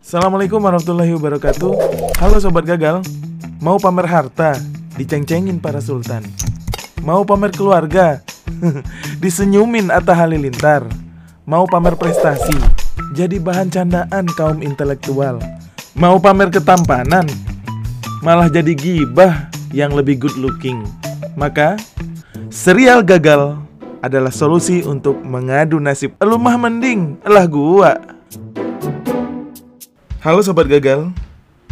Assalamualaikum warahmatullahi wabarakatuh Halo Sobat Gagal Mau pamer harta? Diceng-cengin para sultan Mau pamer keluarga? Disenyumin Atta Halilintar Mau pamer prestasi? Jadi bahan candaan kaum intelektual Mau pamer ketampanan? Malah jadi gibah yang lebih good looking Maka serial gagal adalah solusi untuk mengadu nasib Elumah mending, elah gua Halo Sobat Gagal,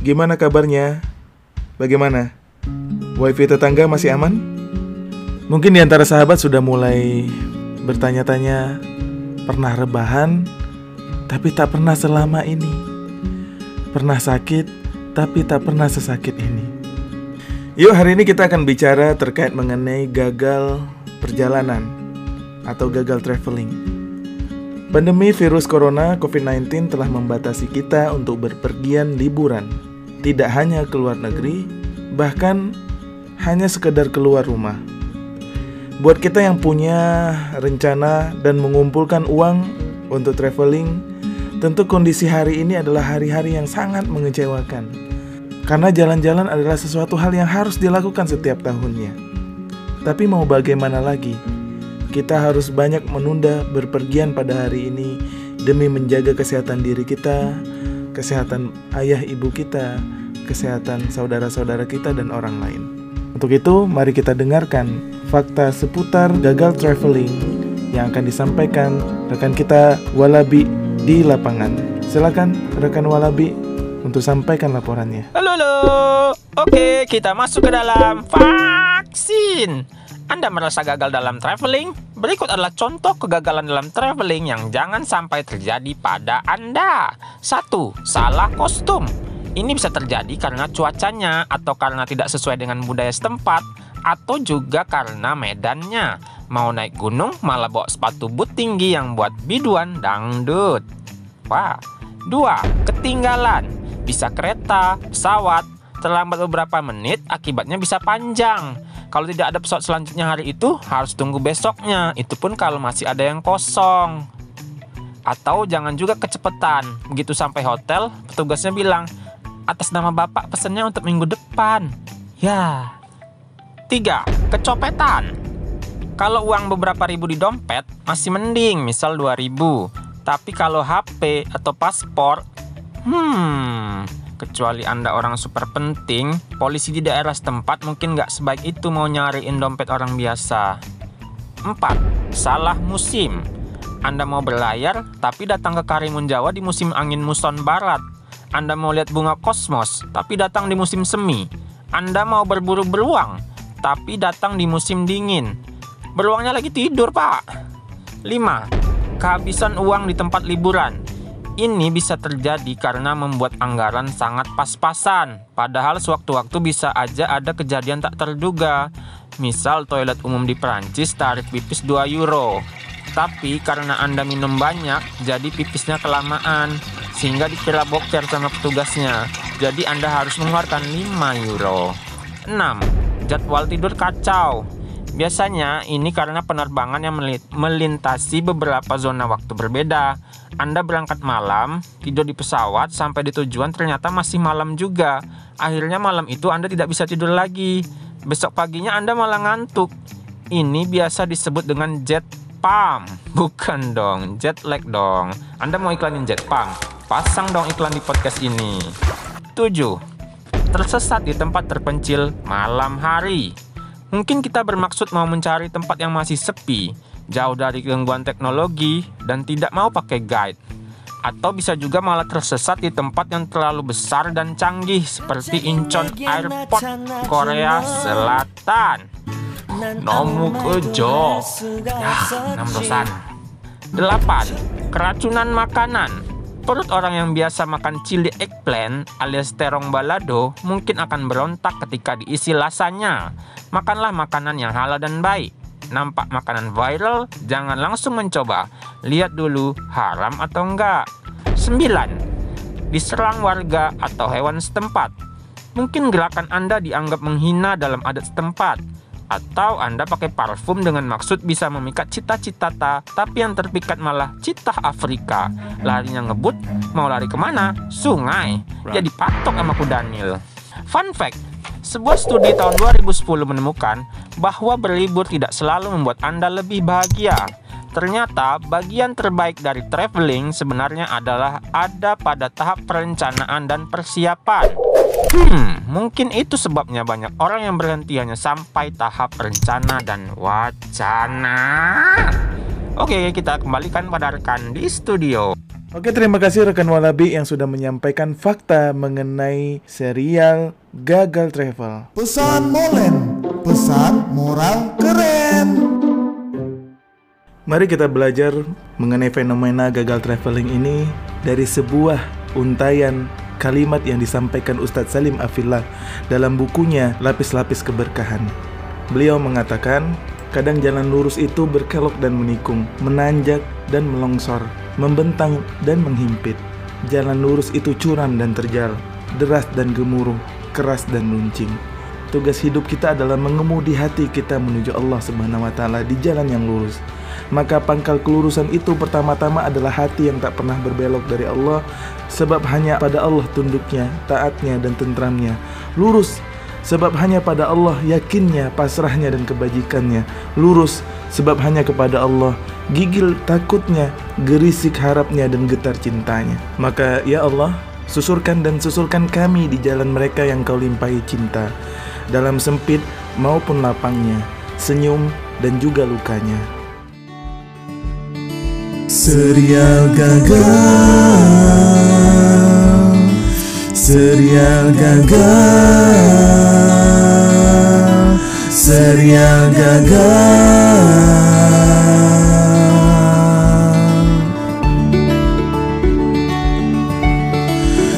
gimana kabarnya? Bagaimana? Wifi tetangga masih aman? Mungkin di antara sahabat sudah mulai bertanya-tanya Pernah rebahan, tapi tak pernah selama ini Pernah sakit, tapi tak pernah sesakit ini Yuk hari ini kita akan bicara terkait mengenai gagal perjalanan Atau gagal traveling Pandemi virus corona COVID-19 telah membatasi kita untuk berpergian liburan, tidak hanya ke luar negeri, bahkan hanya sekedar keluar rumah. Buat kita yang punya rencana dan mengumpulkan uang untuk traveling, tentu kondisi hari ini adalah hari-hari yang sangat mengecewakan. Karena jalan-jalan adalah sesuatu hal yang harus dilakukan setiap tahunnya. Tapi mau bagaimana lagi? Kita harus banyak menunda berpergian pada hari ini demi menjaga kesehatan diri kita, kesehatan ayah ibu kita, kesehatan saudara-saudara kita dan orang lain. Untuk itu, mari kita dengarkan fakta seputar gagal traveling yang akan disampaikan rekan kita Walabi di lapangan. Silakan rekan Walabi untuk sampaikan laporannya. Halo, halo. Oke, kita masuk ke dalam vaksin. Anda merasa gagal dalam traveling? Berikut adalah contoh kegagalan dalam traveling yang jangan sampai terjadi pada Anda. 1. Salah kostum. Ini bisa terjadi karena cuacanya atau karena tidak sesuai dengan budaya setempat atau juga karena medannya. Mau naik gunung malah bawa sepatu boot tinggi yang buat biduan dangdut. Wah. 2. Ketinggalan. Bisa kereta, pesawat, terlambat beberapa menit akibatnya bisa panjang. Kalau tidak ada pesawat selanjutnya hari itu, harus tunggu besoknya. Itu pun kalau masih ada yang kosong. Atau jangan juga kecepatan. Begitu sampai hotel, petugasnya bilang, atas nama bapak pesannya untuk minggu depan. Ya. Tiga, kecopetan. Kalau uang beberapa ribu di dompet, masih mending, misal 2000. Tapi kalau HP atau paspor, hmm, Kecuali Anda orang super penting, polisi di daerah setempat mungkin nggak sebaik itu mau nyariin dompet orang biasa. 4. Salah musim. Anda mau berlayar, tapi datang ke Karimun Jawa di musim angin muson barat. Anda mau lihat bunga kosmos, tapi datang di musim semi. Anda mau berburu beruang, tapi datang di musim dingin. Beruangnya lagi tidur, Pak. 5. Kehabisan uang di tempat liburan ini bisa terjadi karena membuat anggaran sangat pas-pasan. Padahal sewaktu-waktu bisa aja ada kejadian tak terduga. Misal toilet umum di Prancis tarif pipis 2 euro. Tapi karena Anda minum banyak, jadi pipisnya kelamaan. Sehingga dikira boker sama petugasnya. Jadi Anda harus mengeluarkan 5 euro. 6. Jadwal tidur kacau. Biasanya ini karena penerbangan yang melintasi beberapa zona waktu berbeda. Anda berangkat malam, tidur di pesawat sampai di tujuan ternyata masih malam juga. Akhirnya malam itu Anda tidak bisa tidur lagi. Besok paginya Anda malah ngantuk. Ini biasa disebut dengan jet pump. Bukan dong, jet lag dong. Anda mau iklanin jet pump? Pasang dong iklan di podcast ini. 7. Tersesat di tempat terpencil malam hari. Mungkin kita bermaksud mau mencari tempat yang masih sepi, jauh dari gangguan teknologi, dan tidak mau pakai guide. Atau bisa juga malah tersesat di tempat yang terlalu besar dan canggih seperti Incheon Airport, Korea Selatan. Nomu kejo. Ya, enam dosan. 8. Keracunan makanan. Perut orang yang biasa makan chili eggplant alias terong balado mungkin akan berontak ketika diisi lasanya. Makanlah makanan yang halal dan baik. Nampak makanan viral, jangan langsung mencoba. Lihat dulu haram atau enggak. 9. Diserang warga atau hewan setempat. Mungkin gerakan Anda dianggap menghina dalam adat setempat. Atau Anda pakai parfum dengan maksud bisa memikat cita-cita ta, tapi yang terpikat malah cita Afrika. Larinya ngebut, mau lari ke mana? Sungai. Jadi patok sama kudanil. Fun fact, sebuah studi tahun 2010 menemukan bahwa berlibur tidak selalu membuat Anda lebih bahagia. Ternyata bagian terbaik dari traveling sebenarnya adalah ada pada tahap perencanaan dan persiapan. Hmm, mungkin itu sebabnya banyak orang yang berhenti hanya sampai tahap rencana dan wacana. Oke, kita kembalikan pada rekan di studio. Oke, terima kasih rekan Walabi yang sudah menyampaikan fakta mengenai serial Gagal Travel. Pesan molen, pesan moral keren. Mari kita belajar mengenai fenomena gagal traveling ini dari sebuah untayan kalimat yang disampaikan Ustadz Salim Afillah dalam bukunya Lapis-Lapis Keberkahan. Beliau mengatakan, kadang jalan lurus itu berkelok dan menikung, menanjak dan melongsor, membentang dan menghimpit. Jalan lurus itu curam dan terjal, deras dan gemuruh, keras dan luncing. Tugas hidup kita adalah mengemudi hati kita menuju Allah Subhanahu wa di jalan yang lurus maka pangkal kelurusan itu pertama-tama adalah hati yang tak pernah berbelok dari Allah sebab hanya pada Allah tunduknya, taatnya dan tentramnya. Lurus sebab hanya pada Allah yakinnya, pasrahnya dan kebajikannya. Lurus sebab hanya kepada Allah gigil takutnya, gerisik harapnya dan getar cintanya. Maka ya Allah, susurkan dan susurkan kami di jalan mereka yang kau limpahi cinta dalam sempit maupun lapangnya, senyum dan juga lukanya. Serial gagal. Serial gagal. Serial gagal.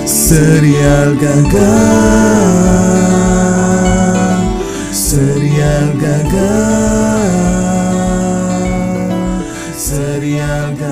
Serial gagal. Serial gagal சரியாக